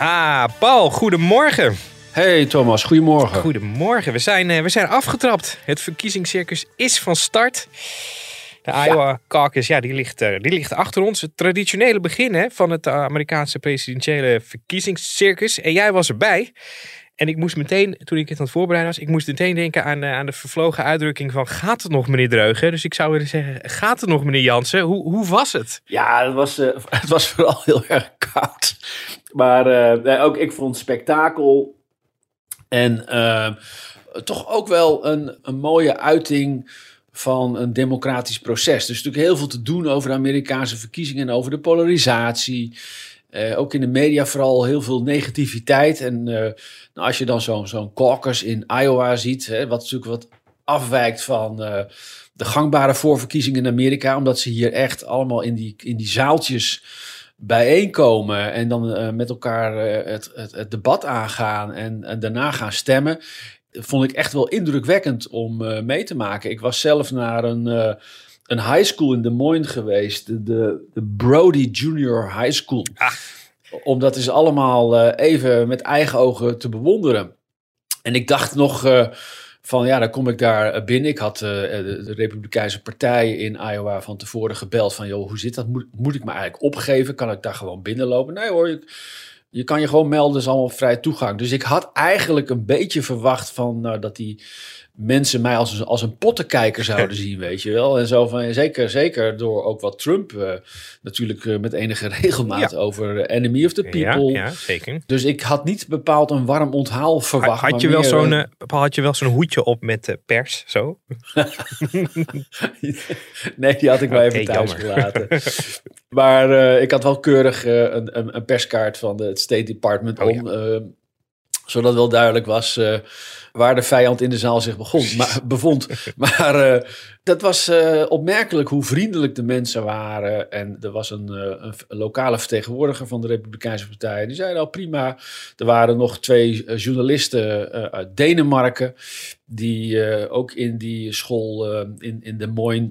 Ah, Paul, goedemorgen. Hey Thomas, goedemorgen. Goedemorgen. We zijn, eh, we zijn afgetrapt. Het verkiezingscircus is van start. De Iowa caucus, ja, die ligt, eh, die ligt achter ons. Het traditionele begin hè, van het Amerikaanse presidentiële verkiezingscircus. En jij was erbij. En ik moest meteen, toen ik het aan het voorbereiden was, ik moest meteen denken aan, eh, aan de vervlogen uitdrukking van gaat het nog meneer Dreugen? Dus ik zou willen zeggen, gaat het nog meneer Jansen? Hoe, hoe was het? Ja, het was, eh, het was vooral heel erg koud. Maar eh, ook ik vond spektakel. En eh, toch ook wel een, een mooie uiting van een democratisch proces. Dus natuurlijk heel veel te doen over de Amerikaanse verkiezingen en over de polarisatie. Eh, ook in de media vooral heel veel negativiteit. En nou, als je dan zo'n zo'n caucus in Iowa ziet, hè, wat natuurlijk wat afwijkt van de gangbare voorverkiezingen in Amerika, omdat ze hier echt allemaal in die, in die zaaltjes bijeenkomen en dan eh, met elkaar eh, het, het, het debat aangaan en, en daarna gaan stemmen. Vond ik echt wel indrukwekkend om eh, mee te maken. Ik was zelf naar een, een high school in Des Moines geweest, de, de, Brody Junior High School. Om dat is allemaal even met eigen ogen te bewonderen. En ik dacht nog van ja, dan kom ik daar eh, binnen. Ik had eh, de, de Republikeinse Partij in Iowa van tevoren gebeld van joh, hoe zit dat? Moet, moet ik me eigenlijk opgeven? Kan ik daar gewoon binnenlopen? Nee hoor, je, je kan je gewoon melden, is allemaal vrij toegang. Dus ik had eigenlijk een beetje verwacht van nou, dat die mensen mij als, een- als een pottenkijker zouden zien, weet je wel. En zo van, zeker, zeker door ook wat Trump eh, natuurlijk eh, met enige regelmaat Ja. over enemy of the Ja, people. ja, zeker. Dus ik had niet bepaald een warm onthaal verwacht. Had, maar je wel zo'n, eh, had je wel zo'n hoedje op met pers, zo? nee, die had ik maar Oké, even thuis jammer. gelaten. maar ik had wel keurig een, een, een perskaart van de, het State Department Oh, om. Zodat wel duidelijk was eh, waar de vijand in de zaal zich begon, maar, bevond. Maar eh, dat was eh, opmerkelijk hoe vriendelijk de mensen waren. En er was een, een, lokale vertegenwoordiger van de Republikeinse Partij. Die zei nou prima. Er waren nog twee journalisten uit Denemarken. Die ook in die school in, in Des Moines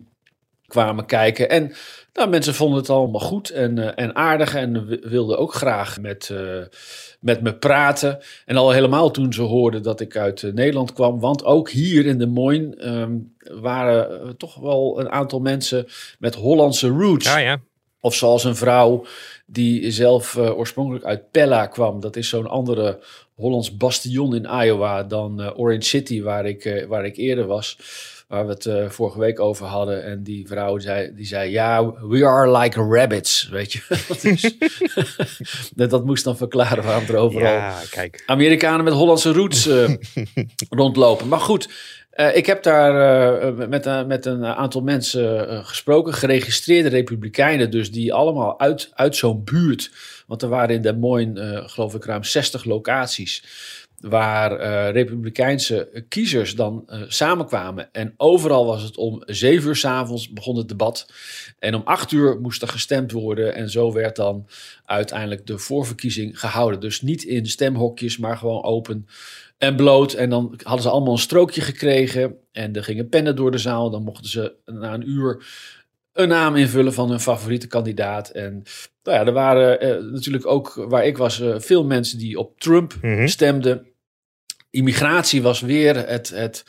kwamen kijken. En nou, mensen vonden het allemaal goed en, eh, en aardig. En wi- wilden ook graag met, eh, met me praten. En al helemaal toen ze hoorden dat ik uit eh, Nederland kwam. Want ook hier in Des Moines ehm, waren toch wel een aantal mensen met Hollandse roots. Ja, ja. Of zoals een vrouw die zelf oorspronkelijk uit Pella kwam. Dat is zo'n andere Hollands bastion in Iowa dan Orange City, waar ik, waar ik eerder was. Waar we het eh, vorige week over hadden. En die vrouw zei, die zei, ja, we are like rabbits, weet je. dat, is, dat, dat moest dan verklaren waarom er overal Ja, kijk. Amerikanen met Hollandse roots eh, rondlopen. Maar goed, eh, ik heb daar met, met een aantal mensen gesproken, geregistreerde republikeinen, dus die allemaal uit, uit zo'n buurt, want er waren in Des Moines, geloof ik, ruim 60 locaties, waar eh, republikeinse kiezers dan eh, samenkwamen. En overal was het om zeven uur s'avonds begon het debat. En om acht uur moest er gestemd worden. En zo werd dan uiteindelijk de voorverkiezing gehouden. Dus niet in stemhokjes, maar gewoon open en bloot. En dan hadden ze allemaal een strookje gekregen. En er gingen pennen door de zaal. Dan mochten ze na een uur een naam invullen van hun favoriete kandidaat. En nou ja, er waren eh, natuurlijk ook, waar ik was, eh, veel mensen die op Trump Mhm. stemden. Immigratie was weer het, het,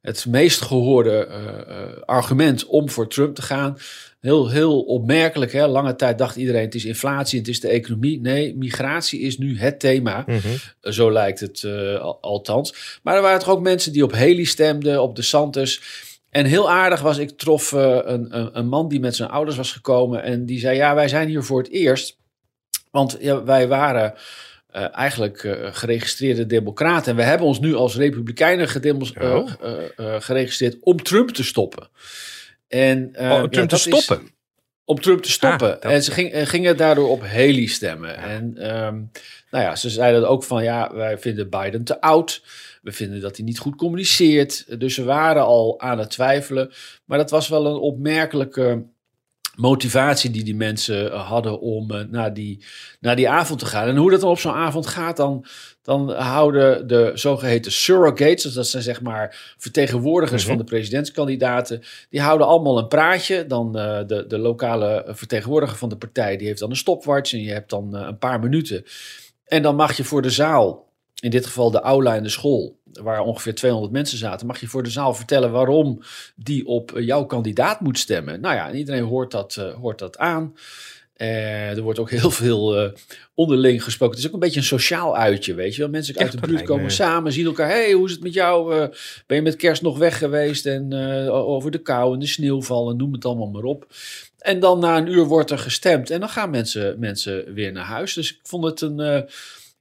het meest gehoorde eh, argument om voor Trump te gaan. heel, heel opmerkelijk. Hè? Lange tijd dacht iedereen het is inflatie, het is de economie. Nee, migratie is nu het thema. Mhm. Zo lijkt het al, althans. Maar er waren toch ook mensen die op Haley stemden, op de Santos. En heel aardig was, ik trof uh, een, een, een, man die met zijn ouders was gekomen. En die zei, ja, wij zijn hier voor het eerst. Want ja, wij waren uh, eigenlijk uh, geregistreerde democraten. En we hebben ons nu als republikeinen oh. geregistreerd om Trump te stoppen. En, oh, om Trump ja, te stoppen? Is, om Trump te stoppen. Ah, en ze ging, gingen daardoor op Haley stemmen. Ja. En um, nou ja, ze zeiden ook van ja, wij vinden Biden te oud. We vinden dat hij niet goed communiceert. Dus ze waren al aan het twijfelen. Maar dat was wel een opmerkelijke motivatie die die mensen hadden om uh, naar, die, naar die avond te gaan. En hoe dat dan op zo'n avond gaat, dan, dan houden de zogeheten surrogates, dus dat zijn zeg maar vertegenwoordigers mm -hmm. van de presidentskandidaten, die houden allemaal een praatje. Dan uh, de, de lokale vertegenwoordiger van de partij, die heeft dan een stopwatch en je hebt dan uh, een paar minuten. En dan mag je voor de zaal, in dit geval de aula in de school, waar ongeveer 200 mensen zaten, mag je voor de zaal vertellen waarom die op jouw kandidaat moet stemmen. Nou ja, iedereen hoort dat, uh, hoort dat aan. Uh, er wordt ook heel veel uh, onderling gesproken. Het is ook een beetje een sociaal uitje, weet je wel. Mensen uit de buurt komen samen, zien elkaar. hey, hoe is het met jou? Uh, ben je met kerst nog weg geweest? En over de kou en de sneeuwval en noem het allemaal maar op. En dan na een uur wordt er gestemd. En dan gaan mensen, mensen weer naar huis. Dus ik vond het een,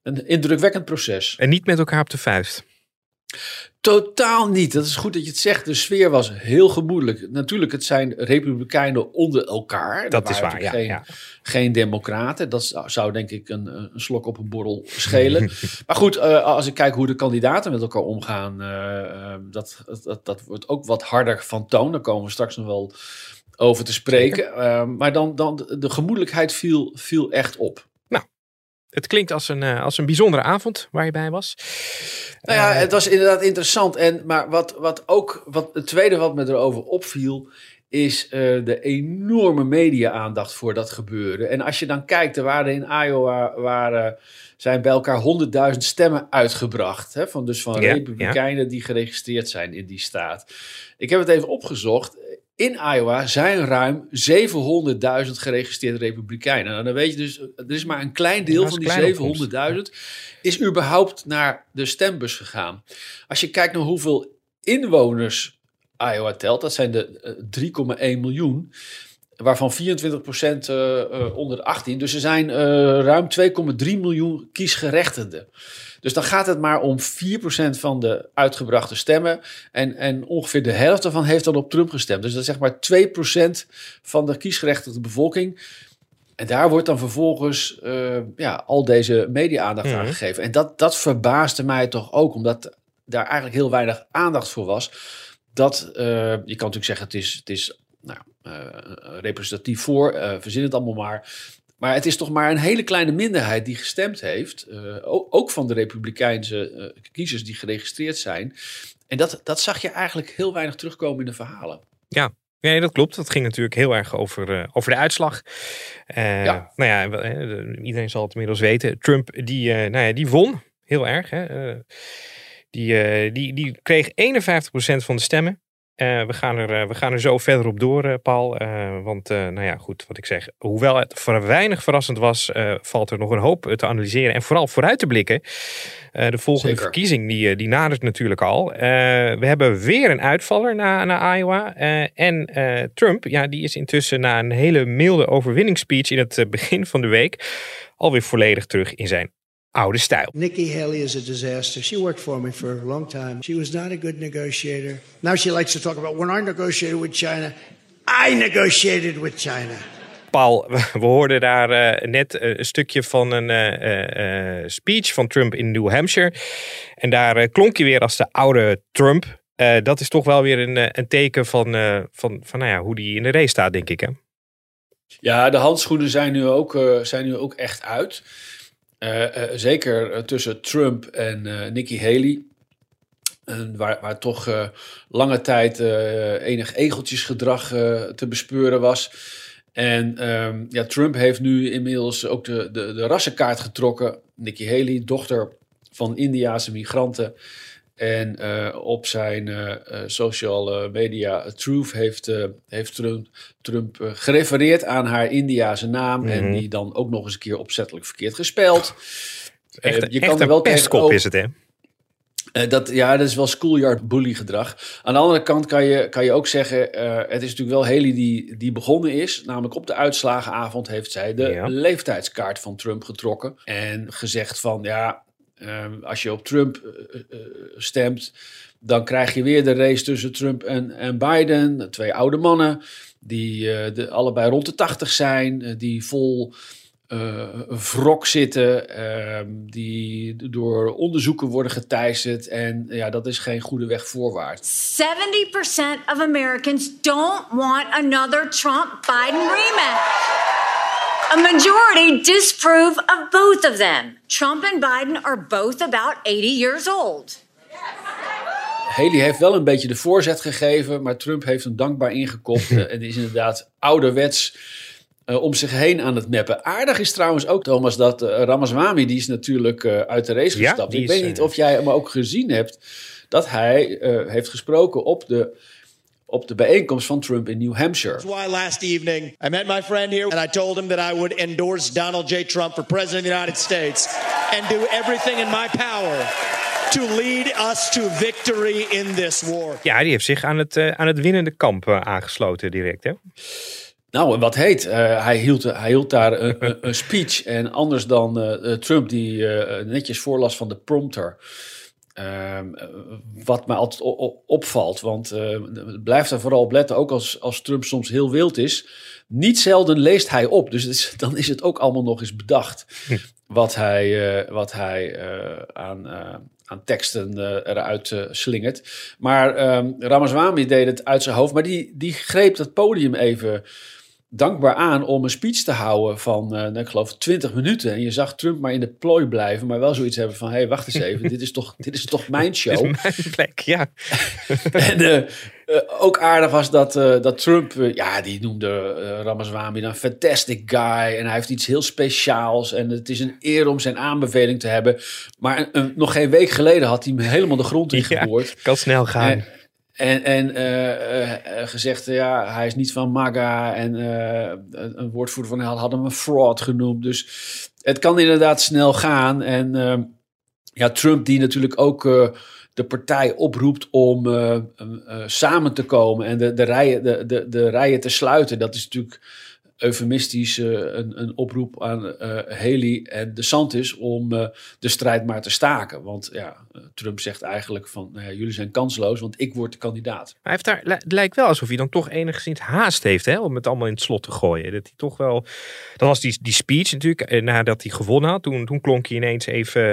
een indrukwekkend proces. En niet met elkaar op de vuist. Totaal niet. Dat is goed dat je het zegt. De sfeer was heel gemoedelijk. Natuurlijk, het zijn republikeinen onder elkaar. Dat is waar, ja, geen, ja. geen democraten. Dat zou denk ik een, een slok op een borrel schelen. maar goed, uh, als ik kijk hoe de kandidaten met elkaar omgaan... Uh, uh, dat, dat, dat wordt ook wat harder van toon. Daar komen we straks nog wel over te spreken. maar dan, dan de gemoedelijkheid viel, viel echt op. Het klinkt als een, uh, als een bijzondere avond waar je bij was. Nou ja, uh, het was inderdaad interessant. En, maar wat, wat ook, wat, het tweede wat me erover opviel, is uh, de enorme media-aandacht voor dat gebeuren. En als je dan kijkt, er waren in Iowa waren, zijn bij elkaar 100.000 stemmen uitgebracht. Hè, van, dus van ja, republikeinen ja. die geregistreerd zijn in die staat. Ik heb het even opgezocht. In Iowa zijn ruim 700.000 geregistreerde republikeinen. Nou, dan weet je dus, er is maar een klein deel van die 700.000 is überhaupt naar de stembus gegaan. Als je kijkt naar hoeveel inwoners Iowa telt, dat zijn de uh, 3,1 miljoen, waarvan 24% uh, uh, onder de 18. Dus er zijn uh, ruim 2,3 miljoen kiesgerechtigden. Dus dan gaat het maar om 4% van de uitgebrachte stemmen. En, en ongeveer de helft daarvan heeft dan op Trump gestemd. Dus dat is zeg maar 2% van de kiesgerechtigde bevolking. En daar wordt dan vervolgens uh, ja, al deze media-aandacht aan gegeven. En dat, dat verbaasde mij toch ook, omdat daar eigenlijk heel weinig aandacht voor was. Dat, uh, je kan natuurlijk zeggen, het is, het is nou, uh, representatief voor, verzin het allemaal maar. Maar het is toch maar een hele kleine minderheid die gestemd heeft. Uh, ook van de Republikeinse uh, kiezers die geregistreerd zijn. En dat, dat zag je eigenlijk heel weinig terugkomen in de verhalen. Ja, Nee, dat klopt. Dat ging natuurlijk heel erg over, uh, over de uitslag. Uh, ja. Nou ja, iedereen zal het inmiddels weten. Trump, die, uh, nou ja, die won heel erg. Hè. die, die, die kreeg 51% van de stemmen. Uh, we, gaan er, uh, we gaan er zo verder op door, uh, Paul. want, nou ja, goed, wat ik zeg. Hoewel het voor weinig verrassend was, valt er nog een hoop te analyseren. En vooral vooruit te blikken. de volgende Zeker. verkiezing, die, die nadert natuurlijk al. we hebben weer een uitvaller naar, naar Iowa. en Trump, ja, die is intussen na een hele milde overwinningsspeech in het begin van de week. alweer volledig terug in zijn oude stijl. Nikki Haley is a disaster. She worked for me for a long time. She was not a good negotiator. Now she likes to talk about when I negotiated with China, I negotiated with China. Paul, we hoorden daar uh, net uh, een stukje van een uh, speech van Trump in New Hampshire. En daar klonk hij weer als de oude Trump. dat is toch wel weer een, een teken van, van, van nou ja, hoe die in de race staat, denk ik. Hè? Ja, de handschoenen zijn nu ook, zijn nu ook echt uit. Uh, uh, zeker tussen Trump en Nikki Haley. waar, waar toch lange tijd enig egeltjesgedrag te bespeuren was. En um, ja, Trump heeft nu inmiddels ook de, de, de rassenkaart getrokken. Nikki Haley, dochter van Indiaanse migranten. En eh, op zijn eh, eh, social media Truth heeft, heeft Trump, Trump gerefereerd aan haar Indiase naam. En die dan ook nog eens een keer opzettelijk verkeerd gespeld. Echt, je echt er een wel pestkop is het, hè? dat, ja, dat is wel schoolyard bully gedrag. Aan de andere kant kan je, kan je ook zeggen... het is natuurlijk wel Haley die, die begonnen is. Namelijk op de uitslagenavond heeft zij de Ja. leeftijdskaart van Trump getrokken. En gezegd van, ja, eh, als je op Trump eh, eh, stemt... dan krijg je weer de race tussen Trump en, en Biden. Twee oude mannen die eh, de, allebei rond de tachtig zijn. eh, die vol eh, wrok zitten, ehm, die door onderzoeken worden geteisterd. En ja, dat is geen goede weg voorwaarts. 70% of Americans don't want another Trump Biden rematch. A majority disapprove of both of them. Trump and Biden are both about 80 years old. Haley heeft wel een beetje de voorzet gegeven, maar Trump heeft hem dankbaar ingekopt eh, en is inderdaad ouderwets eh, om zich heen aan het meppen. Aardig is trouwens ook, Thomas, dat eh, Ramaswamy, die is natuurlijk eh, uit de race Ja, gestapt. Ik is, weet niet of jij hem ook gezien hebt, dat hij eh, heeft gesproken op de, op de bijeenkomst van Trump in New Hampshire. That's why last evening I met my friend here and I told him that I would endorse Donald J. Trump for President of the United States and do everything in my power to lead us to victory in this war. Ja, die heeft zich aan het, eh, aan het winnende kamp eh, aangesloten direct, hè? Nou, en wat heet, eh, hij, hield, hij hield daar een, een, speech. En anders dan Trump, die eh, netjes voorlas van de prompter. Ehm, eh, wat mij altijd opvalt, want eh blijf daar vooral op letten, ook als, als Trump soms heel wild is. Niet zelden leest hij op, dus is- dan is het ook allemaal nog eens bedacht. Wat hij, eh, wat hij aan, aan teksten eruit slingert. Maar Ramaswamy deed het uit zijn hoofd, maar die, die greep dat podium even dankbaar aan om een speech te houden van, nou, ik geloof, 20 minuten. En je zag Trump maar in de plooi blijven, maar wel zoiets hebben van, hé, hey, wacht eens even, dit is toch, dit is toch mijn show? Dit is mijn plek, ja. En eh, eh, ook aardig was dat, dat Trump, ja, die noemde Ramaswamy dan een fantastic guy. En hij heeft iets heel speciaals. En het is een eer om zijn aanbeveling te hebben. Maar nog geen week geleden had hij hem helemaal de grond in Ja, geboord. kan snel gaan. En, en, eh, eh, eh, gezegd, ja, hij is niet van MAGA. En een, woordvoerder van had hem een fraud genoemd. Dus het kan inderdaad snel gaan. En ehm, ja, Trump die natuurlijk ook de partij oproept om samen te komen en de, de, rijen, de, de, de rijen te sluiten. Dat is natuurlijk eufemistisch een, een oproep aan eh Haley en DeSantis om eh, de strijd maar te staken. Want ja, eh, Trump zegt eigenlijk van, nou ja, jullie zijn kansloos, want ik word de kandidaat. Maar hij heeft daar, het lijkt wel alsof hij dan toch enigszins haast heeft hè, om het allemaal in het slot te gooien. Dat hij toch wel. Dan was die, die speech natuurlijk, nadat hij gewonnen had, toen, toen klonk hij ineens even,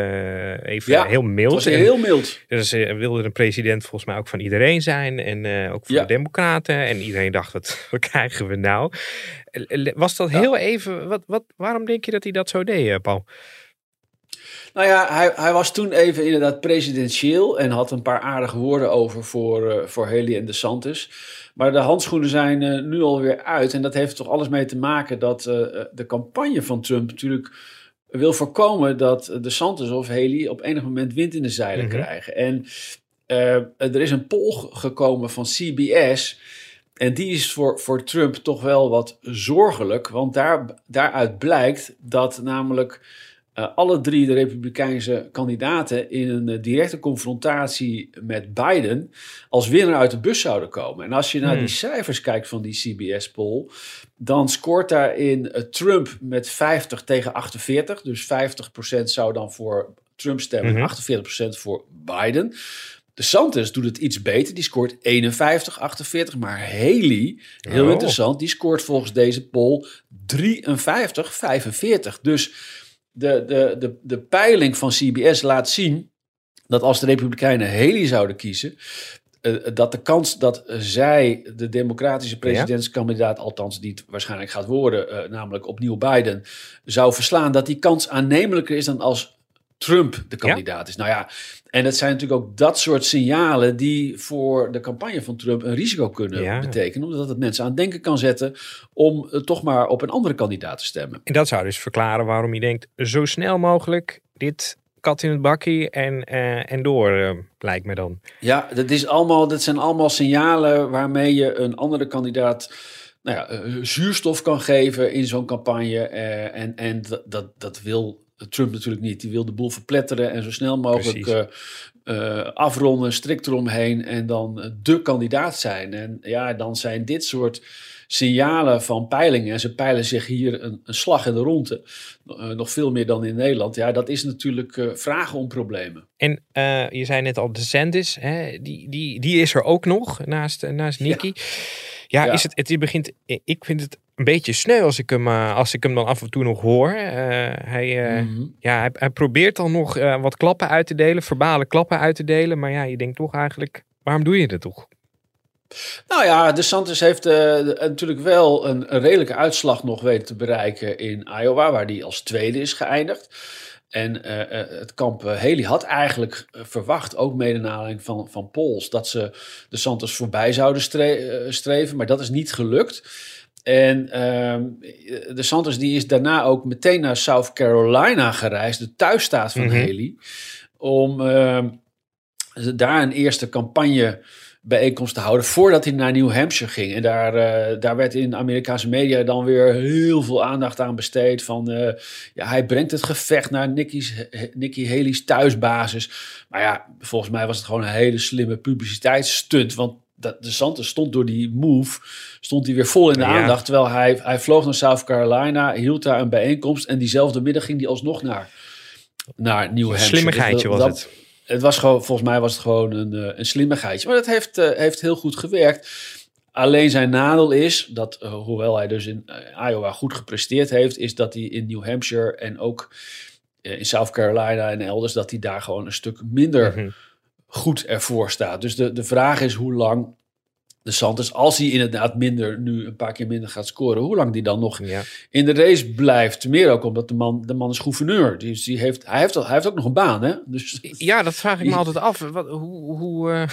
even Ja, heel mild. Was En- heel mild. Dus eh, wilde een president volgens mij ook van iedereen zijn. En ook voor Ja. de democraten. En iedereen dacht, wat, wat krijgen we nou? Was dat heel even... Wat, wat, waarom denk je dat hij dat zo deed, eh, Paul? Nou ja, hij, hij was toen even inderdaad presidentieel en had een paar aardige woorden over voor, eh, voor Haley en DeSantis. Maar de handschoenen zijn eh, nu alweer uit. En dat heeft toch alles mee te maken dat de campagne van Trump natuurlijk wil voorkomen dat DeSantis of Haley op enig moment wind in de zeilen Mhm. krijgen. En er is een poll gekomen van CBS. En die is voor, voor Trump toch wel wat zorgelijk. Want daar, daaruit blijkt dat namelijk eh, alle drie de Republikeinse kandidaten in een eh, directe confrontatie met Biden als winnaar uit de bus zouden komen. En als je naar Hmm. die cijfers kijkt van die CBS-poll, dan scoort daarin eh, Trump met 50 tegen 48. Dus 50% zou dan voor Trump stemmen en 48% voor Biden. De Santos doet het iets beter. Die scoort 51, 48. Maar Haley, heel Oh. interessant, die scoort volgens deze poll 53, 45. Dus de, de, de, de peiling van CBS laat zien dat als de Republikeinen Haley zouden kiezen, eh, dat de kans dat zij de democratische presidentskandidaat, althans die het waarschijnlijk gaat worden, eh, namelijk opnieuw Biden, zou verslaan, dat die kans aannemelijker is dan als Trump de kandidaat is. Nou ja, en het zijn natuurlijk ook dat soort signalen die voor de campagne van Trump een risico kunnen Ja. betekenen, omdat het mensen aan het denken kan zetten om eh, toch maar op een andere kandidaat te stemmen. En dat zou dus verklaren waarom hij denkt, zo snel mogelijk dit kat in het bakkie en, eh, en door, eh, lijkt me dan. Ja, dat, is allemaal, dat zijn allemaal signalen waarmee je een andere kandidaat nou ja, zuurstof kan geven in zo'n campagne. eh, en en dat, dat, dat wil Trump natuurlijk niet. Die wil de boel verpletteren en zo snel mogelijk eh, afronden, strikt eromheen en dan eh, de kandidaat zijn. En ja, dan zijn dit soort signalen van peilingen. En ze peilen zich hier een, een slag in de ronde. nog veel meer dan in Nederland. Ja, dat is natuurlijk vragen om problemen. En je zei net al, DeSantis, hè, die, die, die is er ook nog naast, naast Nicky. Ja, Ja. Is het, het begint, ik vind het een beetje sneu als ik hem, eh, als ik hem dan af en toe nog hoor. Eh, hij, eh, Mhm. ja, hij, hij probeert dan nog wat klappen uit te delen, verbale klappen uit te delen. Maar ja, je denkt toch eigenlijk, waarom doe je dat toch? Nou ja, de Santos heeft natuurlijk wel een, redelijke uitslag nog weten te bereiken in Iowa, waar hij als tweede is geëindigd. En het kamp Haley had eigenlijk verwacht, ook mede naar aanleiding van, van polls, dat ze de Santos voorbij zouden stre- streven, maar dat is niet gelukt. En ehm, de Santos die is daarna ook meteen naar South Carolina gereisd, de thuisstaat van Mhm. Haley, om ehm, daar een eerste campagne bijeenkomst te houden voordat hij naar New Hampshire ging. En daar, eh, daar werd in Amerikaanse media dan weer heel veel aandacht aan besteed. Van eh, ja, hij brengt het gevecht naar Nikki's, Nikki Haley's thuisbasis. Maar ja, volgens mij was het gewoon een hele slimme publiciteitsstunt. Want dat, de Santos stond door die move, stond hij weer vol in de Ja. aandacht. Terwijl hij, hij vloog naar South Carolina, hield daar een bijeenkomst. En diezelfde middag ging hij alsnog naar, naar New Hampshire. Slimmigheidje Dus was dat- het. het was gewoon, volgens mij was het gewoon een, eh, een slimmigheidje. Maar dat heeft, eh, heeft heel goed gewerkt. Alleen zijn nadeel is dat, eh, hoewel hij dus in Iowa goed gepresteerd heeft, is dat hij in New Hampshire en ook in South Carolina en elders, dat hij daar gewoon een stuk minder Mhm. Goed ervoor staat. Dus de, de vraag is hoe lang de Santos, als hij inderdaad minder, nu een paar keer minder gaat scoren, hoe lang die dan nog Ja. in de race blijft. Meer ook omdat de man, de man is gouverneur. Dus die heeft, hij, heeft, hij heeft ook nog een baan, hè? Dus Ja, dat vraag ik me altijd af. Wat, hoe, hoe, eh,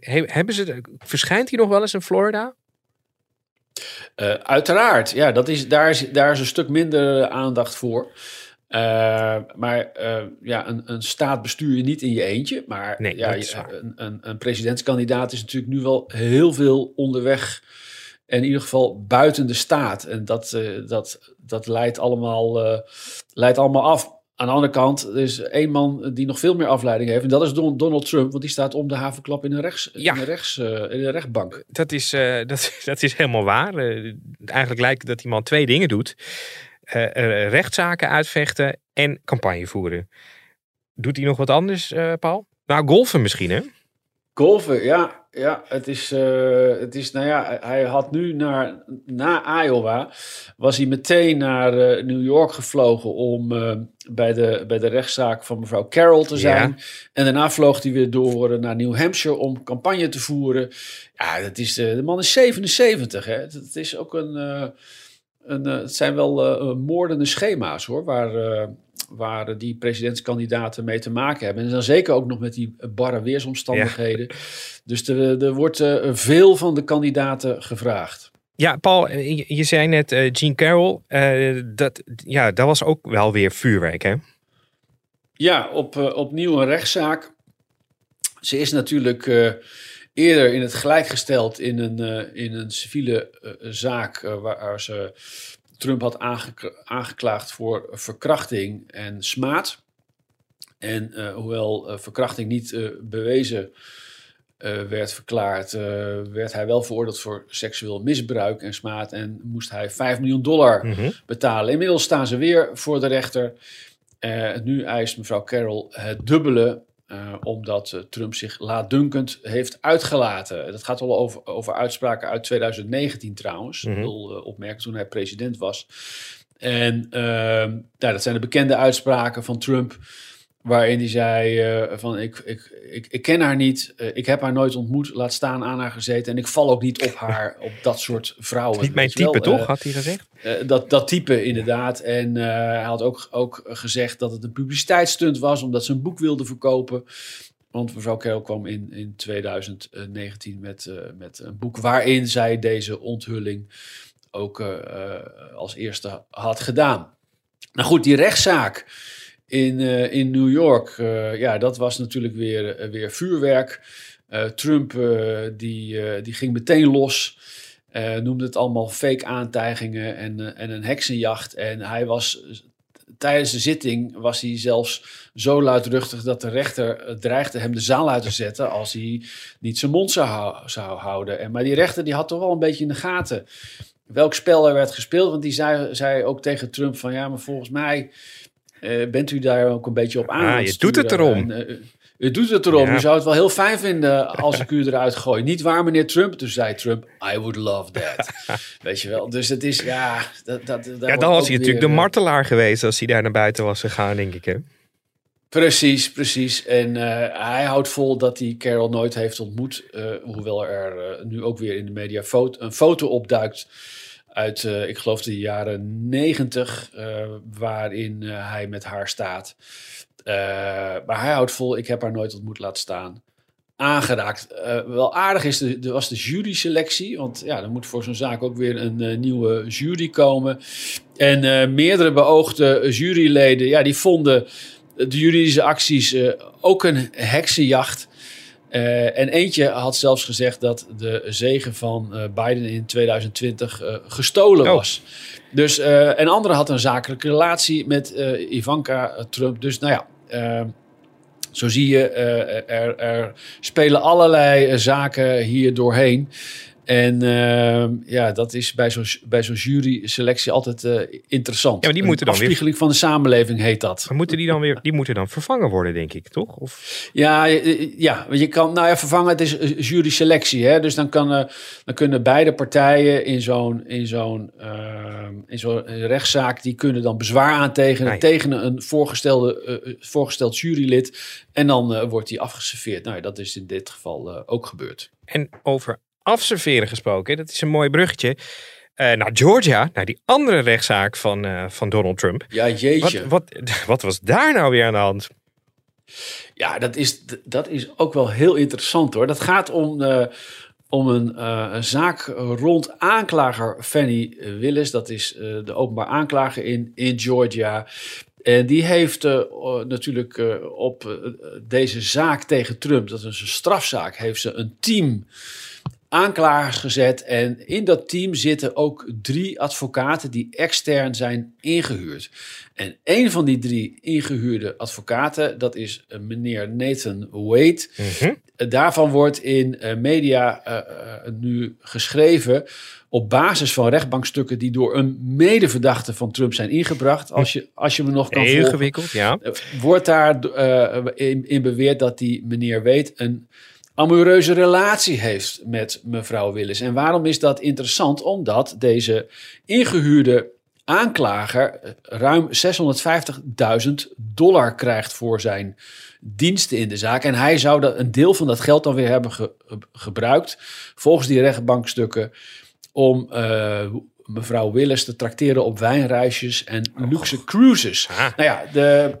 he- hebben ze, verschijnt hij nog wel eens in Florida? Eh, uiteraard, ja, dat is, daar, is, daar is een stuk minder aandacht voor. Eh, maar eh, ja, een, een staat bestuur je niet in je eentje. Maar Nee, ja, een, een, een presidentskandidaat is natuurlijk nu wel heel veel onderweg. En in ieder geval buiten de staat. En dat, eh, dat, dat leidt, allemaal, leidt allemaal af. Aan de andere kant, er is één man die nog veel meer afleiding heeft. En dat is Don- Donald Trump. Want die staat om de havenklap in een, rechts, Ja. in een, rechts, in een rechtbank. Dat is, dat, dat is helemaal waar. Eigenlijk lijkt dat die man twee dingen doet. Eh, eh, rechtszaken uitvechten en campagne voeren. Doet hij nog wat anders, eh, Paul? Nou, golfen misschien, hè? Golfen, ja, ja het, is, het is, nou ja, hij had nu naar, na Iowa, was hij meteen naar New York gevlogen om bij, de, bij de rechtszaak van mevrouw Carroll te zijn. En daarna vloog hij weer door naar New Hampshire om campagne te voeren. Ja, dat is, de man is 77, hè. Het is ook een, eh, eh, het zijn wel eh, moordende schema's, hoor, waar... eh, waar die presidentskandidaten mee te maken hebben. En dan zeker ook nog met die barre weersomstandigheden. Dus er, er wordt eh, veel van de kandidaten gevraagd. Ja, Paul, eh, je, je zei net eh Gene Carroll. eh, dat, ja, dat was ook wel weer vuurwerk, hè? Ja, op, eh, opnieuw een rechtszaak. Ze is natuurlijk eh, eerder in het gelijk gesteld in een, eh, in een civiele eh, zaak eh, waar ze Trump had aangekla- aangeklaagd voor verkrachting en smaad. En hoewel verkrachting niet bewezen werd verklaard, werd hij wel veroordeeld voor seksueel misbruik en smaad en moest hij 5 miljoen dollar Mhm. betalen. Inmiddels staan ze weer voor de rechter. Nu eist mevrouw Carroll het dubbele, eh, omdat eh, Trump zich laatdunkend heeft uitgelaten. Dat gaat al over, over uitspraken uit 2019 trouwens. Mhm. Ik wil eh, opmerken toen hij president was. En nou, dat zijn de bekende uitspraken van Trump. Waarin hij zei eh, van ik, ik, ik, ik ken haar niet, eh, ik heb haar nooit ontmoet, laat staan aan haar gezeten. En ik val ook niet op haar, op dat soort vrouwen. Niet mijn wel. type, toch? Eh, Had hij gezegd? dat, dat type inderdaad. En hij had ook, ook gezegd dat het een publiciteitsstunt was, omdat ze een boek wilde verkopen. Want mevrouw Carroll kwam in, in 2019 met, met een boek waarin zij deze onthulling ook als eerste had gedaan. Nou goed, die rechtszaak in, eh, in New York. Eh, ja, dat was natuurlijk weer, eh, weer vuurwerk. Trump die, die ging meteen los. Noemde het allemaal fake aantijgingen en, en een heksenjacht. En hij was tijdens de zitting was hij zelfs zo luidruchtig dat de rechter dreigde hem de zaal uit te zetten als hij niet zijn mond zou, zou houden. En, maar die rechter die had toch wel een beetje in de gaten welk spel er werd gespeeld. Want die zei, zei ook tegen Trump van ja, maar volgens mij bent u daar ook een beetje op aan. Ah, aan je het doet het erom. En, eh, u doet het erom. Ja. U zou het wel heel fijn vinden als ik u eruit gooi. Niet waar, meneer Trump? Toen zei Trump, I would love that. Weet je wel. Dus het is, ja... Dat, dat, Ja, dan was hij natuurlijk weer, de eh, martelaar geweest als hij daar naar buiten was gegaan, denk ik. Hè? Precies, precies. En eh, hij houdt vol dat hij Carol nooit heeft ontmoet. eh, hoewel er eh, nu ook weer in de media foto, een foto opduikt uit, eh, ik geloof, de jaren negentig, eh, waarin eh, hij met haar staat. Maar hij houdt vol, ik heb haar nooit ontmoet laten staan. Aangeraakt. Wel aardig is, de, was de juryselectie. Want ja, er moet voor zo'n zaak ook weer een nieuwe jury komen. En meerdere beoogde juryleden, ja, die vonden de juridische acties ook een heksenjacht. Eh, en eentje had zelfs gezegd dat de zegen van eh, Biden in 2020 eh, gestolen Oh. was. Dus, en andere had een zakelijke relatie met Ivanka Trump. Dus nou ja, eh, zo zie je, er, er spelen allerlei zaken hier doorheen. En eh, ja, dat is bij zo'n bij zo'n jury-selectie altijd eh, interessant. Ja, maar die moeten dan weer- afspiegeling van de samenleving heet dat. Maar moeten die dan weer, die moeten dan vervangen worden, denk ik, toch? Of, Ja, eh, ja, want je kan, nou ja, vervangen, het is eh, jury-selectie. Hè? Dus dan, kan, eh, dan kunnen beide partijen in zo'n, in zo'n, eh, in zo'n rechtszaak, die kunnen dan bezwaar aantekenen ja. tegen een voorgestelde, eh, voorgesteld jurylid. En dan eh, wordt die afgeserveerd. Nou ja, dat is in dit geval eh, ook gebeurd. en over afserveren gesproken, dat is een mooi bruggetje. Naar Georgia, naar die andere rechtszaak van, eh, van Donald Trump. Ja, Wat, jeetje. wat, wat was daar nou weer aan de hand? Ja, dat is, dat is ook wel heel interessant hoor. Dat gaat om, eh, om een, een zaak rond aanklager Fanny Willis. Dat is de openbaar aanklager in, in Georgia. En die heeft natuurlijk op deze zaak tegen Trump, dat is een strafzaak, heeft ze een team aanklagers gezet. En in dat team zitten ook drie advocaten die extern zijn ingehuurd. En een van die drie ingehuurde advocaten, dat is eh, meneer Nathan Wade. Mhm. Eh, Daarvan wordt in eh, media nu geschreven op basis van rechtbankstukken die door een medeverdachte van Trump zijn ingebracht. Als je, als je me nog kan Heel volgen. ja. Wordt daar in, in beweerd dat die meneer Weet een amoureuze relatie heeft met mevrouw Willis. En waarom is dat interessant? Omdat deze ingehuurde aanklager eh, ruim 650.000 dollar krijgt voor zijn diensten in de zaak. En hij zou dat, een deel van dat geld dan weer hebben ge- gebruikt, volgens die rechtbankstukken, om eh, mevrouw Willis te trakteren op wijnreisjes en luxe cruises. Ah. Nou ja, de,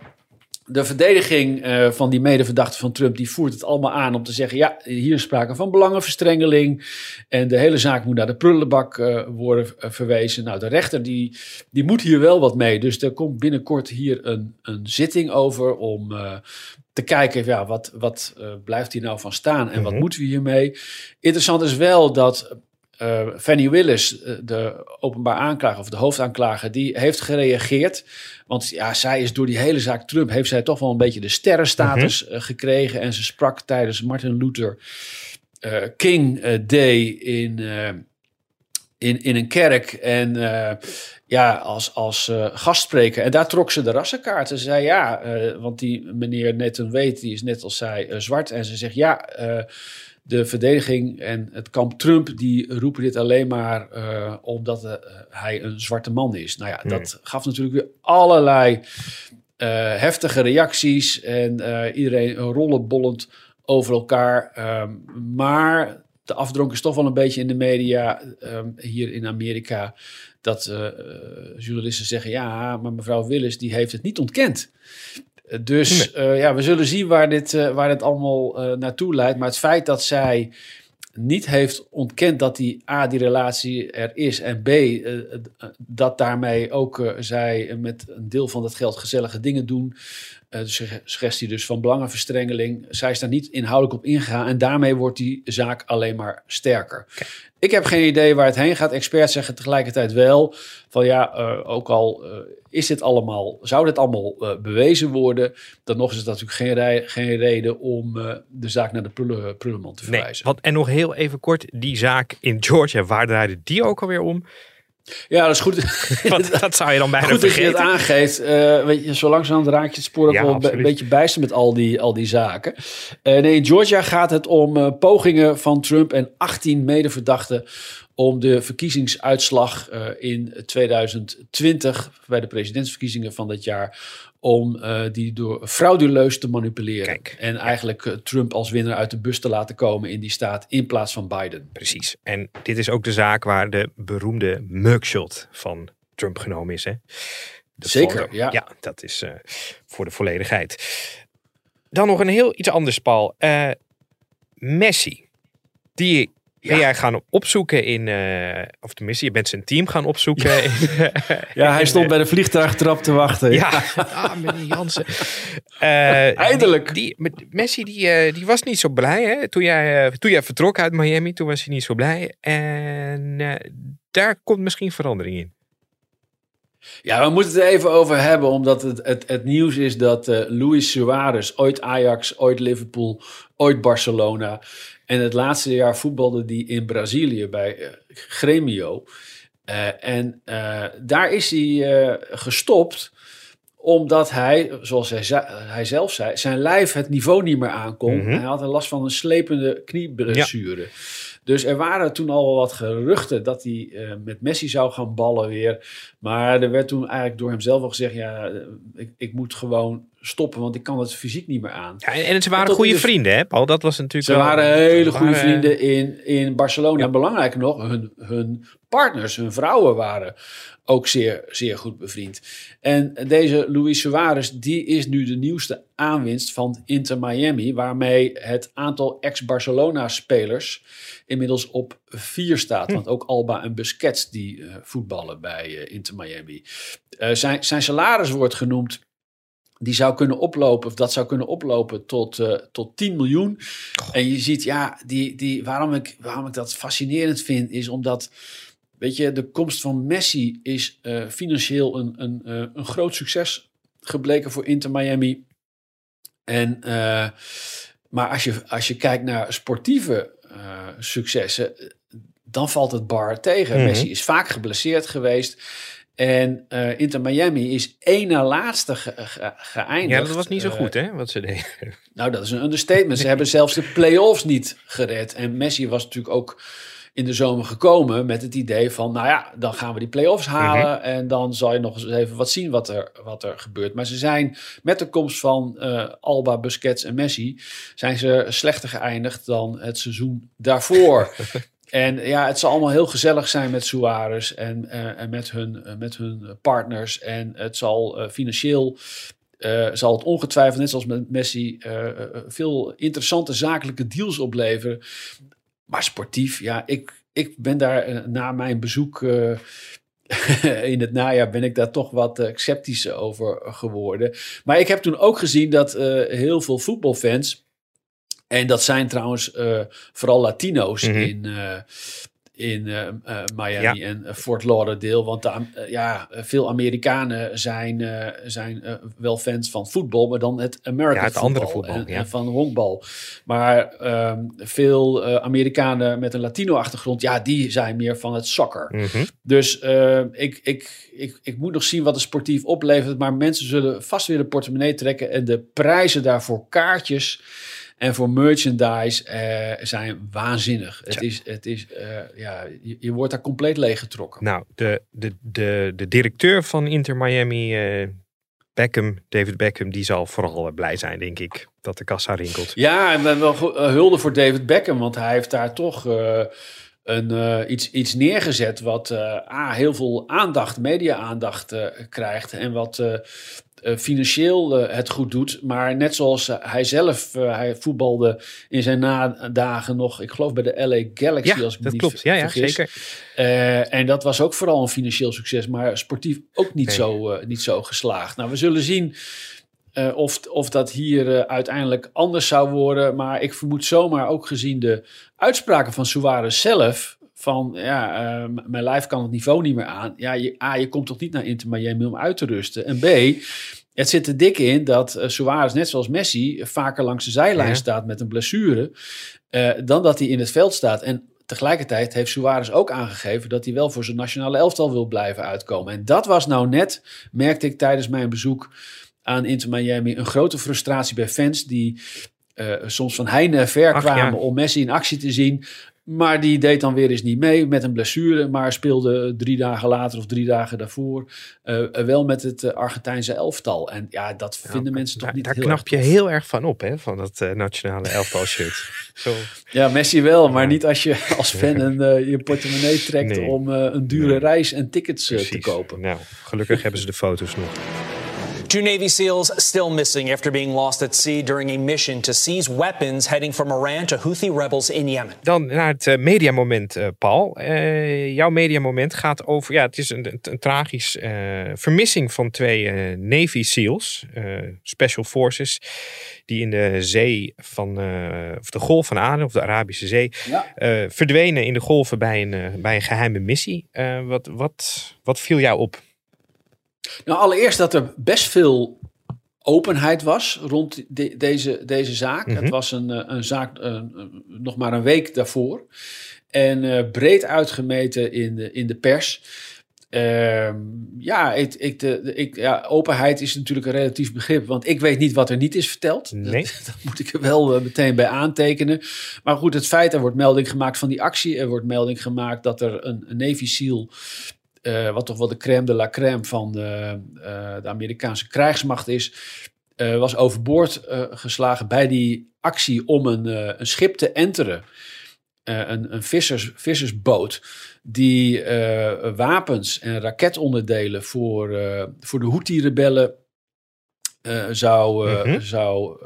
de verdediging eh, van die medeverdachte van Trump, die voert het allemaal aan om te zeggen, ja, hier is sprake van belangenverstrengeling en de hele zaak moet naar de prullenbak eh, worden eh, verwezen. Nou, de rechter die, die moet hier wel wat mee, dus er komt binnenkort hier een, een zitting over om te kijken, ja, wat, wat blijft hier nou van staan en wat Mhm. moeten we hiermee? Interessant is wel dat eh, Fanny Willis, eh, de openbaar aanklager of de hoofdaanklager, die heeft gereageerd. Want ja, zij is door die hele zaak Trump, heeft zij toch wel een beetje de sterrenstatus eh, gekregen. En ze sprak tijdens Martin Luther King Day in, in, in een kerk. En ja, als, als gastspreker. En daar trok ze de rassenkaart. Ze zei ja, want die meneer Nathan Weet, die is net als zij zwart. En ze zegt ja, de verdediging en het kamp Trump, die roepen dit alleen maar eh, omdat eh, hij een zwarte man is. Nou ja, dat gaf natuurlijk weer allerlei eh, heftige reacties. En iedereen rollenbollend over elkaar. Ehm, maar de afdronk is toch wel een beetje in de media ehm, hier in Amerika. Dat journalisten zeggen, ja, maar mevrouw Willis die heeft het niet ontkend. Dus eh, ja, we zullen zien waar dit, eh, waar dit allemaal eh, naartoe leidt. Maar het feit dat zij niet heeft ontkend dat die A, die relatie er is. En B, dat daarmee ook zij met een deel van dat geld gezellige dingen doen. Eh, de sugge- suggestie dus van belangenverstrengeling. Zij is daar niet inhoudelijk op ingegaan. En daarmee wordt die zaak alleen maar sterker. Ik heb geen idee waar het heen gaat. Experts zeggen tegelijkertijd wel van ja, eh, ook al eh, is dit allemaal, zou dit allemaal bewezen worden, dan nog is het natuurlijk geen, geen reden om de zaak naar de prullen, prullenman te Nee, verwijzen. want, en nog heel even kort, die zaak in Georgia, waar draaide die ook alweer om? Ja, dat is goed. Dat zou je dan bijna Goed dat je het vergeten. aangeeft. Eh, weet je, zo langzamerhand raak je het spoor ook Ja, wel een beetje bijster met al die, al die zaken. Eh, nee, in Georgia gaat het om eh, pogingen van Trump en 18 medeverdachten om de verkiezingsuitslag eh, in 2020 bij de presidentsverkiezingen van dat jaar om eh, die door frauduleus te manipuleren. Kijk. en eigenlijk eh, Trump als winnaar uit de bus te laten komen in die staat in plaats van Biden. Precies. En dit is ook de zaak waar de beroemde mugshot van Trump genomen is. Hè? De Zeker, foto. ja. Ja, dat is voor de volledigheid. Dan nog een heel iets anders, Paul. Messi. Die ben jij gaan opzoeken in... eh, of tenminste, je bent zijn team gaan opzoeken. in, Ja, hij stond bij de vliegtuigtrap te wachten. Ja, ah, meneer Jansen. Eh, Eindelijk. Die, Messi die, eh, die was niet zo blij. Hè? Toen, jij, eh, toen jij vertrok uit Miami, toen was hij niet zo blij. En eh, daar komt misschien verandering in. Ja, we moeten het even over hebben, omdat het, het, het nieuws is dat eh, Luis Suarez, ooit Ajax, ooit Liverpool, ooit Barcelona. En het laatste jaar voetbalde die in Brazilië bij eh, Gremio. Eh, en eh, daar is hij gestopt omdat hij, zoals hij, hij zelf zei, zijn lijf het niveau niet meer aankon. Mhm. Hij had last van een slepende knieblessure. Dus er waren toen al wel wat geruchten dat hij met Messi zou gaan ballen weer. Maar er werd toen eigenlijk door hemzelf al gezegd: ja, ik, ik moet gewoon stoppen, want ik kan het fysiek niet meer aan. Ja, en, en ze waren goede de- vrienden, hè Paul? Dat was natuurlijk Ze wel- waren hele goede waren- vrienden in, in Barcelona. En belangrijker nog, hun, hun partners, hun vrouwen waren ook zeer, zeer goed bevriend. En deze Luis Suarez, die is nu de nieuwste aanwinst van Inter Miami, waarmee het aantal ex-Barcelona-spelers inmiddels op vier staat. Want ook Alba en Busquets die eh, voetballen bij eh, Inter Miami. Eh, zijn, zijn salaris wordt genoemd die zou kunnen oplopen, of dat zou kunnen oplopen tot, eh, tot 10 miljoen. En je ziet, ja, die, die, waarom, ik, waarom ik dat fascinerend vind, is omdat, weet je, de komst van Messi is eh, financieel een, een, eh, een groot succes gebleken voor Inter Miami. En, maar als je, als je kijkt naar sportieve successen, dan valt het bar tegen. Mhm. Messi is vaak geblesseerd geweest. En eh, Inter Miami is één na laatste ge- ge- geëindigd. Ja, dat was niet zo goed, hè? Wat ze deden. nou, dat is een understatement. Ze hebben zelfs de play-offs niet gered. En Messi was natuurlijk ook in de zomer gekomen met het idee van... nou ja, dan gaan we die play-offs halen... en dan zal je nog eens even wat zien wat er, wat er gebeurt. Maar ze zijn met de komst van eh, Alba, Busquets en Messi... zijn ze slechter geëindigd dan het seizoen daarvoor... En ja, het zal allemaal heel gezellig zijn met Suarez en, eh, en met, hun, eh, met hun partners. En het zal eh, financieel zal het ongetwijfeld, net zoals met Messi, veel interessante zakelijke deals opleveren. Maar sportief, ja, ik, ik ben daar na mijn bezoek in het najaar ben ik daar toch wat eh, sceptisch over geworden. Maar ik heb toen ook gezien dat heel veel voetbalfans, en dat zijn trouwens eh, vooral Latino's Mhm. in, eh, in eh, Miami en Fort Lauderdale. Want de ja, veel Amerikanen zijn, zijn wel fans van voetbal, maar dan het American Ja, het andere voetbal en, ja. en van honkbal. Maar ehm, veel Amerikanen met een Latino-achtergrond, ja, die zijn meer van het soccer. Mhm. Dus ik, ik, ik, ik moet nog zien wat het sportief oplevert. Maar mensen zullen vast weer de portemonnee trekken. En de prijzen daarvoor kaartjes en voor merchandise eh, zijn waanzinnig. Het is, het is eh, ja, je, je wordt daar compleet leeggetrokken. Nou, de, de, de, de directeur van Inter Miami, eh, Beckham, David Beckham, die zal vooral blij zijn, denk ik, dat de kassa rinkelt. Ja, en wel hulde voor David Beckham, want hij heeft daar toch een, iets, iets neergezet wat A, heel veel aandacht, media-aandacht krijgt en wat financieel eh, het goed doet. Maar net zoals eh, hij zelf, eh, hij voetbalde in zijn nadagen nog, ik geloof bij de LA Galaxy, Ja, als ik me dat niet klopt. Ja, ja, vergis. zeker. Eh, en dat was ook vooral een financieel succes, maar sportief ook niet, Nee. zo, eh, niet zo geslaagd. Nou, we zullen zien eh, of, of dat hier eh, uiteindelijk anders zou worden. Maar ik vermoed zomaar ook gezien de uitspraken van Suarez zelf. Van ja, eh, mijn lijf kan het niveau niet meer aan. Ja, je, A, je komt toch niet naar Inter Miami om uit te rusten. En B, het zit er dik in dat eh, Suarez, net zoals Messi, vaker langs de zijlijn Ja. staat met een blessure. eh, dan dat hij in het veld staat. En tegelijkertijd heeft Suarez ook aangegeven dat hij wel voor zijn nationale elftal wil blijven uitkomen. En dat was nou net, merkte ik tijdens mijn bezoek aan Inter Miami, een grote frustratie bij fans die soms van heine ver Ach, kwamen ja. om Messi in actie te zien. Maar die deed dan weer eens niet mee met een blessure. Maar speelde drie dagen later of drie dagen daarvoor eh, wel met het eh, Argentijnse elftal. En ja, dat vinden mensen toch daar, niet daar heel knap je heel erg van op, hè? Van dat eh, nationale elftal shirt. Zo. Ja, Messi wel, maar Ja. niet als je als fan een, eh, je portemonnee trekt Nee. om eh, een dure Nee. reis en tickets eh, te kopen. Nou, gelukkig hebben ze de foto's nog. Two Navy SEALs still missing after being lost at sea during a mission to seize weapons heading from Iran to Houthi rebels in Yemen. Dan naar het eh, mediamoment, eh, Paul. Eh, jouw mediamoment gaat over... Ja, het is een, een, een tragisch eh, vermissing van twee eh, Navy SEALs. eh, Special Forces. Die in de zee van... eh, of de Golf van Aden, of de Arabische Zee... Ja. eh, verdwenen in de golven bij een, bij een geheime missie. Eh, wat, wat, wat viel jou op? Nou, allereerst dat er best veel openheid was rond de- deze, deze zaak. Mhm. Het was een, eh, een zaak eh, nog maar een week daarvoor. En eh, breed uitgemeten in de, in de pers. Ehm, ja, ik, ik, de, ik, ja, openheid is natuurlijk een relatief begrip, want ik weet niet wat er niet is verteld. Nee. Dat, dat moet ik er wel meteen bij aantekenen. Maar goed, het feit, er wordt melding gemaakt van die actie. Er wordt melding gemaakt dat er een, een Navy SEAL, eh, wat toch wel de crème de la crème van de, eh, de Amerikaanse krijgsmacht is, eh, was overboord geslagen bij die actie om een, een schip te enteren. Een, een vissers, vissersboot die wapens en raketonderdelen voor, voor de Houthi-rebellen zou, Mhm. zou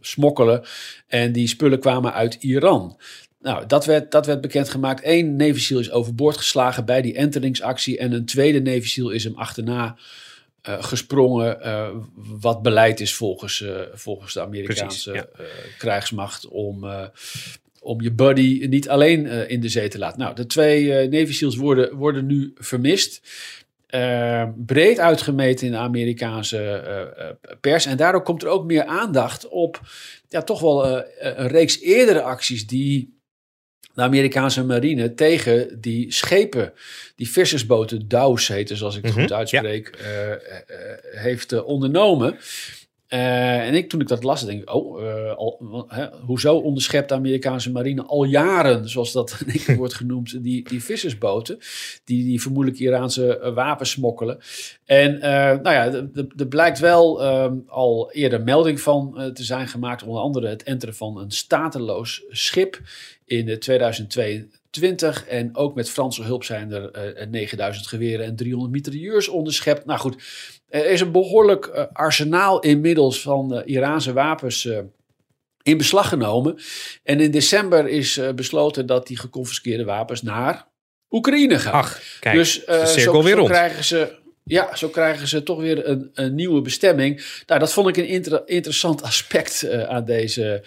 smokkelen. En die spullen kwamen uit Iran. Nou, dat werd, dat werd bekendgemaakt. Eén Navy is overboord geslagen bij die enteringsactie. En een tweede Navy is hem achterna eh, gesprongen. eh, wat beleid is volgens, eh, volgens de Amerikaanse Precies, krijgsmacht om, om je buddy niet alleen in de zee te laten. Nou, de twee Navy SEALs worden, worden nu vermist. Breed uitgemeten in de Amerikaanse pers. En daardoor komt er ook meer aandacht op ja, toch wel een reeks eerdere acties die de Amerikaanse marine tegen die schepen, die vissersboten, Dows heten zoals ik het Mhm, goed uitspreek, eh, eh, eh, heeft eh, ondernomen. En ik, toen ik dat las, denk ik, oh, al, wa- hè, hoezo onderschept de Amerikaanse marine al jaren, zoals dat wordt genoemd, die, die vissersboten, die, die vermoedelijk Iraanse wapens smokkelen. En nou ja, er- blijkt wel ehm, al eerder melding van te zijn gemaakt, onder andere het enteren van een stateloos schip in eh, 2022. En ook met Franse hulp zijn er eh, 9000 geweren en 300 mitrailleurs onderschept. Nou goed, er is een behoorlijk eh, arsenaal inmiddels van eh, Iraanse wapens eh, in beslag genomen. En in december is eh, besloten dat die geconfiskeerde wapens naar Oekraïne gaan. Ach, kijk, dus eh, zo, weer zo krijgen ze. Ja, zo krijgen ze toch weer een, een nieuwe bestemming. Nou, dat vond ik een inter- interessant aspect eh, aan deze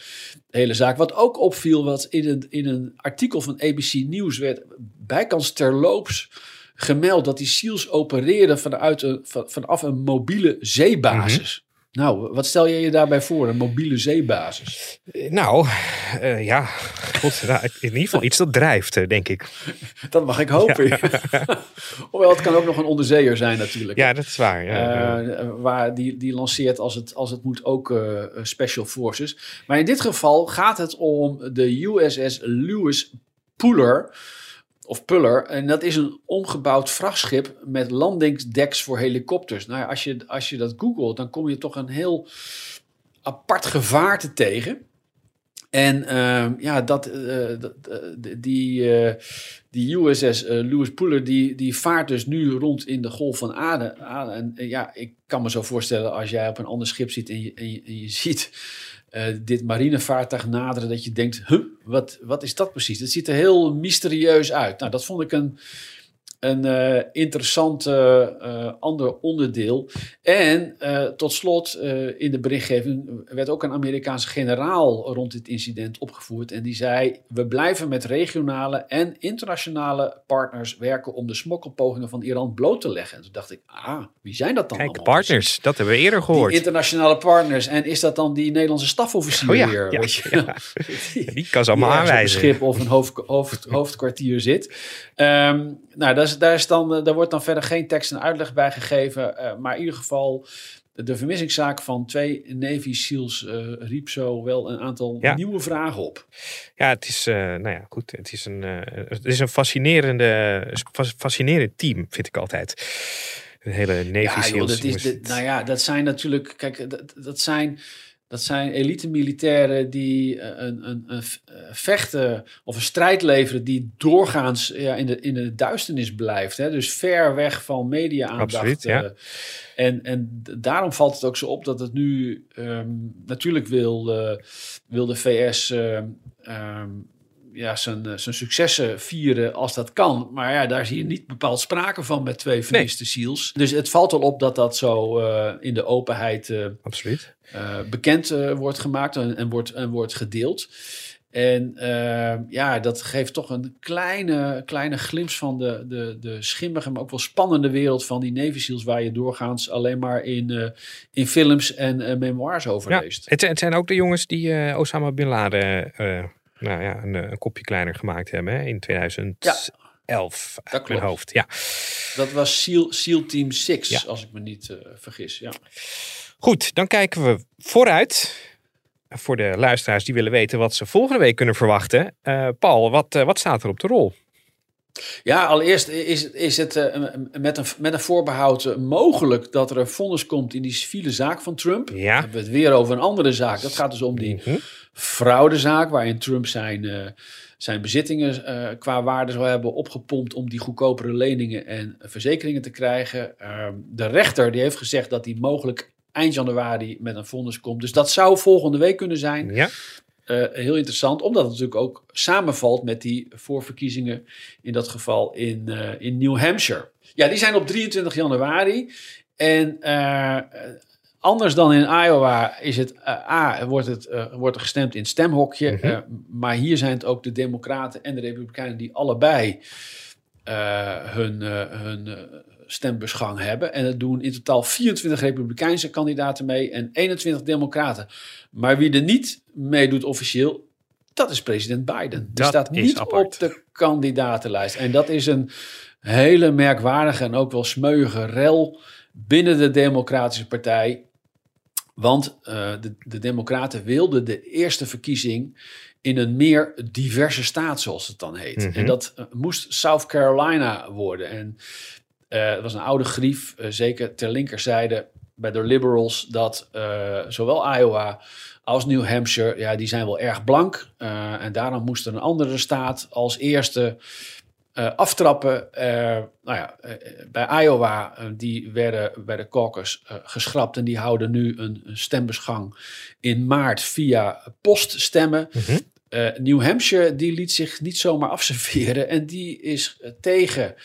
hele zaak. Wat ook opviel, wat in een, in een artikel van ABC News werd bijkans terloops gemeld dat die SEALs opereerden vanuit een, van, vanaf een mobiele zeebasis. Nou, wat stel je je daarbij voor, een mobiele zeebasis? Eh, Nou, eh, ja, God, nou, in ieder geval iets dat drijft, eh, denk ik. Dat mag ik hopen. Hoewel, het kan ook nog een onderzeeër zijn natuurlijk. Ja, dat is waar. Ja. Waar die, die lanceert als het, als het moet ook Special Forces. Maar in dit geval gaat het om de USS Lewis Puller. Of Puller. En dat is een omgebouwd vrachtschip met landingsdeks voor helikopters. Nou ja, als je, als je dat googelt, dan kom je toch een heel apart gevaarte tegen. En ehm, ja, dat, eh, eh, die, die USS eh, Louis Puller, die, die vaart dus nu rond in de Golf van Aden. En ja, ik kan me zo voorstellen als jij op een ander schip zit en je, en je, en je ziet eh, dit marinevaartuig naderen, dat je denkt, huh, wat, wat is dat precies? Het ziet er heel mysterieus uit. Nou, dat vond ik een, een eh, interessant eh, eh, ander onderdeel. En tot slot, in de berichtgeving werd ook een Amerikaanse generaal rond dit incident opgevoerd. En die zei: We blijven met regionale en internationale partners werken om de smokkelpogingen van Iran bloot te leggen. En toen dacht ik: Ah, wie zijn dat dan? Kijk, allemaal? partners, dat hebben we eerder gehoord. Die internationale partners. En is dat dan die Nederlandse stafofficier Oh ja, weer? ja. Die- Die kan ze allemaal op een aanwijzen. schip of een hoofd, hoofd, hoofdkwartier zit. Ehm, nou, daar, is, daar, is dan, eh, daar wordt dan verder geen tekst en uitleg bij gegeven. eh, maar in ieder geval, de vermissingszaak van twee Navy SEALs eh, riep zo wel een aantal Ja. nieuwe vragen op. Ja, het is, nou ja, goed. Het is een, eh, het is een fascinerende, fas- fascinerend team, vind ik altijd. De hele Navy Ja, joh, SEALs. dat, is, nou ja, dat zijn natuurlijk, kijk, dat, dat zijn... Dat zijn elite militairen die eh, een, een, een eh, vechten of een strijd leveren die doorgaans ja, in, de, in de duisternis blijft. Hè? Dus ver weg van media-aandacht. Absoluut, ja. eh, en, en daarom valt het ook zo op dat het nu ehm, natuurlijk wil, wil de VS ehm, ehm, ja, zijn, eh, zijn successen vieren als dat kan. Maar ja, daar zie je niet bepaald sprake van met twee vermiste SEALs. Dus het valt wel op dat dat zo eh, in de openheid eh, Absoluut. bekend wordt gemaakt en, en, wordt, en wordt gedeeld. En ja, dat geeft toch een kleine, kleine glimp van de, de, de schimmige, maar ook wel spannende wereld van die Navy SEALs, waar je doorgaans alleen maar in, in films en memoirs over Ja, leest. het, het zijn ook de jongens die Osama Bin Laden nou ja, een, eh, een kopje kleiner gemaakt hebben hè, in 2011. uit mijn klopt. hoofd. Ja. Dat was SEAL, SEAL Team 6, Ja. als ik me niet eh, vergis. Ja. Goed, dan kijken we vooruit. Voor de luisteraars die willen weten wat ze volgende week kunnen verwachten. Eh, Paul, wat, wat staat er op de rol? Ja, allereerst is, is het eh, met, een, met een voorbehoud eh, mogelijk dat er een vonnis komt in die civiele zaak van Trump. Ja. Dan hebben we het weer over een andere zaak. Dat gaat dus om die Mhm. fraudezaak, waarin Trump zijn, eh, zijn bezittingen qua waarde zou hebben opgepompt om die goedkopere leningen en verzekeringen te krijgen. Ehm, de rechter die heeft gezegd dat hij mogelijk eind januari met een vonnis komt. Dus dat zou volgende week kunnen zijn. Ja, Eh, heel interessant, omdat het natuurlijk ook samenvalt met die voorverkiezingen, in dat geval in, eh, in New Hampshire. Ja, die zijn op 23 januari. En eh, anders dan in Iowa is het, A, wordt, het, wordt er gestemd in het stemhokje. Mhm. maar hier zijn het ook de Democraten en de Republikeinen die allebei hun, hun stembusgang hebben. En het doen in totaal 24 Republikeinse kandidaten mee en 21 Democraten. Maar wie er niet meedoet officieel, dat is president Biden. Die Dat staat niet op de kandidatenlijst. En dat is een hele merkwaardige en ook wel smeuïge rel binnen de Democratische Partij. Want eh, de, de Democraten wilden de eerste verkiezing in een meer diverse staat, zoals het dan heet. Mhm. En dat eh, moest South Carolina worden. En eh, het was een oude grief, zeker ter linkerzijde bij de liberals, dat eh, zowel Iowa als New Hampshire, ja, die zijn wel erg blank. Eh, en daarom moest er een andere staat als eerste eh, aftrappen. Nou ja, bij Iowa, die werden bij de caucus geschrapt en die houden nu een, een stembusgang in maart via poststemmen. Eh, New Hampshire, die liet zich niet zomaar afserveren en die is tegen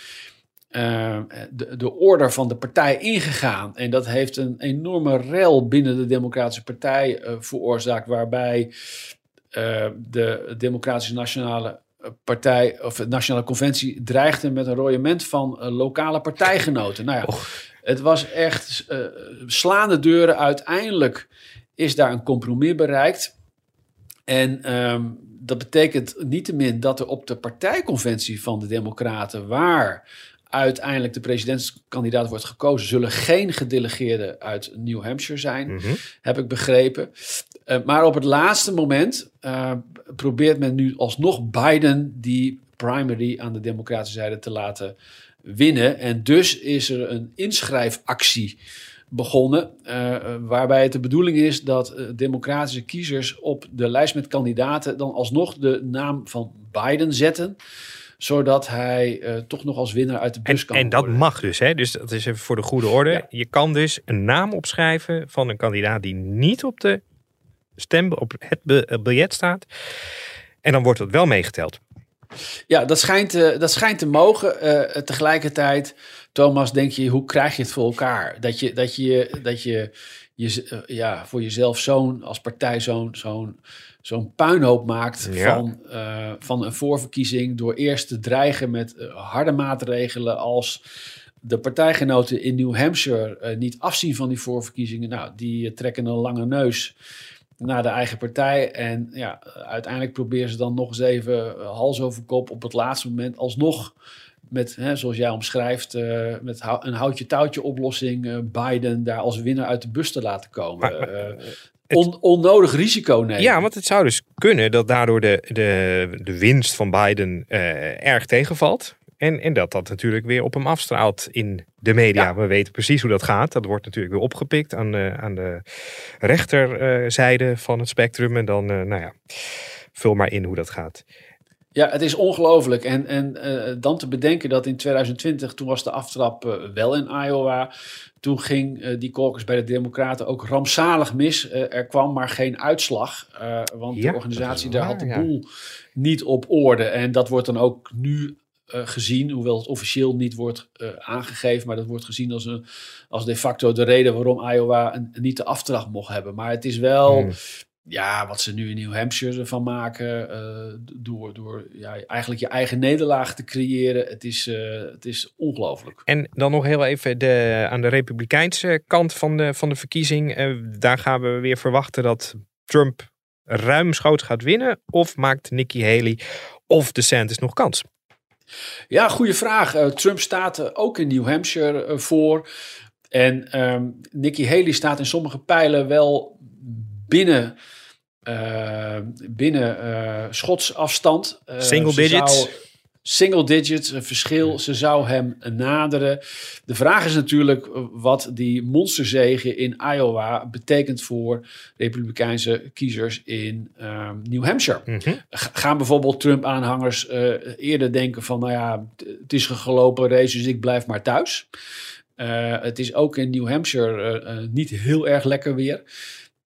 eh, de, de order van de partij ingegaan. En dat heeft een enorme rel binnen de Democratische Partij eh, veroorzaakt, waarbij eh, de Democratische Nationale Partij, of de Nationale Conventie, dreigde met een royement van lokale partijgenoten. Nou ja, het was echt slaande deuren. Uiteindelijk is daar een compromis bereikt. En ehm, dat betekent niettemin dat er op de partijconventie van de Democraten, waar uiteindelijk de presidentskandidaat wordt gekozen, zullen geen gedelegeerden uit New Hampshire zijn, Mhm. heb ik begrepen. Eh, maar op het laatste moment eh, probeert men nu alsnog Biden die primary aan de democratische zijde te laten winnen. En dus is er een inschrijfactie begonnen. eh, waarbij het de bedoeling is dat democratische kiezers op de lijst met kandidaten dan alsnog de naam van Biden zetten. Zodat hij eh, toch nog als winnaar uit de bus En, kan en dat mag dus, hè? Dus dat is even voor de goede orde. Je kan dus een naam opschrijven van een kandidaat die niet op de stem op het be- biljet staat. En dan wordt dat wel meegeteld. Ja, dat schijnt, eh, dat schijnt te mogen. Eh, tegelijkertijd, Thomas, denk je, hoe krijg je het voor elkaar? Dat je, dat je, dat je, je eh, ja, voor jezelf zo'n, als partij zo'n zo'n zo'n puinhoop maakt Ja. van, eh, van een voorverkiezing... door eerst te dreigen met eh, harde maatregelen als de partijgenoten in New Hampshire eh, niet afzien van die voorverkiezingen. Nou, die trekken een lange neus naar de eigen partij. En ja, uiteindelijk proberen ze dan nog eens even hals over kop op het laatste moment alsnog met, hè, zoals jij omschrijft, met hou- een houtje-touwtje oplossing Biden daar als winnaar uit de bus te laten komen. On- onnodig risico nemen. Ja, want het zou dus kunnen dat daardoor de, de, de winst van Biden eh, erg tegenvalt. En, en dat dat natuurlijk weer op hem afstraalt in de media. We weten precies hoe dat gaat. Dat wordt natuurlijk weer opgepikt aan de, aan de rechterzijde van het spectrum. En dan, eh, nou ja, vul maar in hoe dat gaat. Ja, het is ongelooflijk. En, en eh, dan te bedenken dat in 2020, toen was de aftrap eh, wel in Iowa. Toen ging eh, die caucus bij de Democraten ook rampzalig mis. Er kwam maar geen uitslag, want Ja, de organisatie daar had de ja. boel niet op orde. En dat wordt dan ook nu gezien, hoewel het officieel niet wordt aangegeven, maar dat wordt gezien als, een, als de facto de reden waarom Iowa een, niet de aftrap mocht hebben. Maar het is wel Hmm. Ja, wat ze nu in New Hampshire ervan maken, eh, door, door ja, eigenlijk je eigen nederlaag te creëren. Het is, eh, het is ongelooflijk. En dan nog heel even de, aan de republikeinse kant van de, van de verkiezing. Eh, daar gaan we weer verwachten dat Trump ruimschoots gaat winnen. Of maakt Nikki Haley of DeSantis nog kans? Ja, goede vraag. Trump staat ook in New Hampshire voor. En ehm, Nikki Haley staat in sommige pijlen wel binnen, eh, binnen eh, schotsafstand. Eh, Single digits? zou- single digits, een verschil. Ze zou hem naderen. De vraag is natuurlijk wat die monsterzege in Iowa betekent voor republikeinse kiezers in ehm, New Hampshire. Ga- Gaan bijvoorbeeld Trump-aanhangers eerder denken van, nou ja, het is een gelopen race, dus ik blijf maar thuis. Het is ook in New Hampshire niet heel erg lekker weer.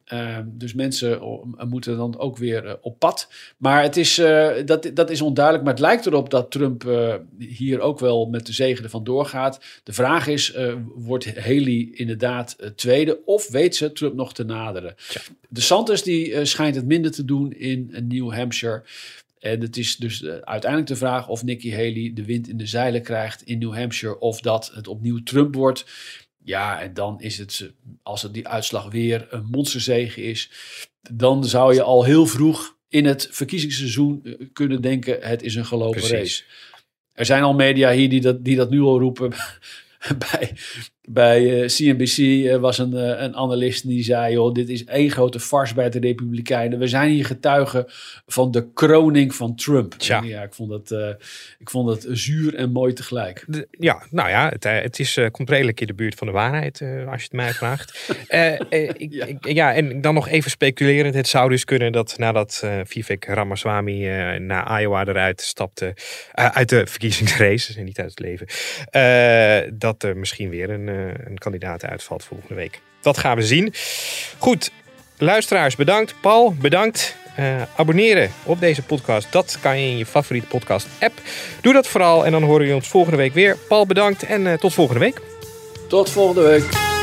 Eh, dus mensen oh, moeten dan ook weer eh, op pad. Maar het is, eh, dat, dat is onduidelijk. Maar het lijkt erop dat Trump eh, hier ook wel met de zegen ervan doorgaat. De vraag is, eh, wordt Haley inderdaad eh, tweede? Of weet ze Trump nog te naderen? De Santos die eh, schijnt het minder te doen in eh, New Hampshire. En het is dus eh, uiteindelijk de vraag of Nikki Haley de wind in de zeilen krijgt in New Hampshire. Of dat het opnieuw Trump wordt. Ja, en dan is het, als het die uitslag weer een monsterzege is, dan zou je al heel vroeg in het verkiezingsseizoen eh, kunnen denken: het is een gelopen Precies. race. Er zijn al media hier die dat, die dat nu al roepen. bij bij eh, CNBC eh, was een, eh, een analist die zei: joh, dit is één grote farce bij de Republikeinen. We zijn hier getuigen van de kroning van Trump. Ja, ik vond eh, ik vond het zuur en mooi tegelijk. De- ja, nou ja, het, eh, het is, eh, komt redelijk in de buurt van de waarheid, eh, als je het mij vraagt. Eh, eh, ik, Ja. ik- ja, en dan nog even speculerend. Het zou dus kunnen dat nadat eh Vivek Ramaswamy eh, naar Iowa eruit stapte, eh, uit de verkiezingsrace, en niet uit het leven, eh, dat er misschien weer een, eh, een kandidaat uitvalt volgende week. Dat gaan we zien. Goed, luisteraars bedankt. Paul, bedankt. Eh, abonneren op deze podcast, dat kan je in je favoriete podcast app. Doe dat vooral en dan horen jullie ons volgende week weer. Paul, bedankt en eh, tot volgende week. Tot volgende week.